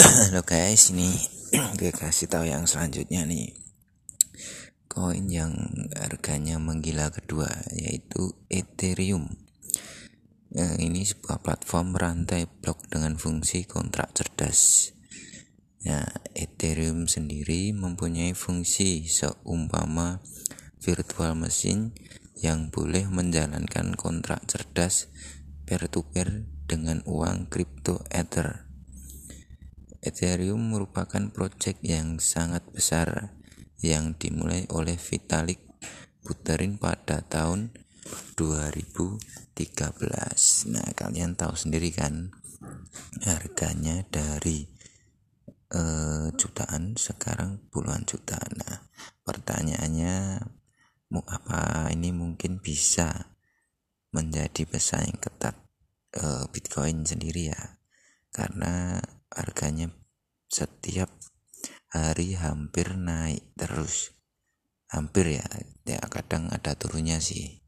Halo guys, ini gue kasih tahu yang selanjutnya nih. Koin yang harganya menggila kedua yaitu Ethereum. Nah, ini sebuah platform rantai blok dengan fungsi kontrak cerdas. Nah, Ethereum sendiri mempunyai fungsi seumpama virtual machine yang boleh menjalankan kontrak cerdas peer-to-peer dengan uang kripto Ether. Ethereum merupakan proyek yang sangat besar yang dimulai oleh Vitalik Buterin pada tahun 2013. Nah, kalian tahu sendiri kan harganya dari uh, jutaan sekarang puluhan juta. Nah, pertanyaannya apa ini mungkin bisa menjadi pesaing ketat uh, Bitcoin sendiri ya. Karena harganya setiap hari hampir naik terus. Hampir ya ya kadang ada turunnya sih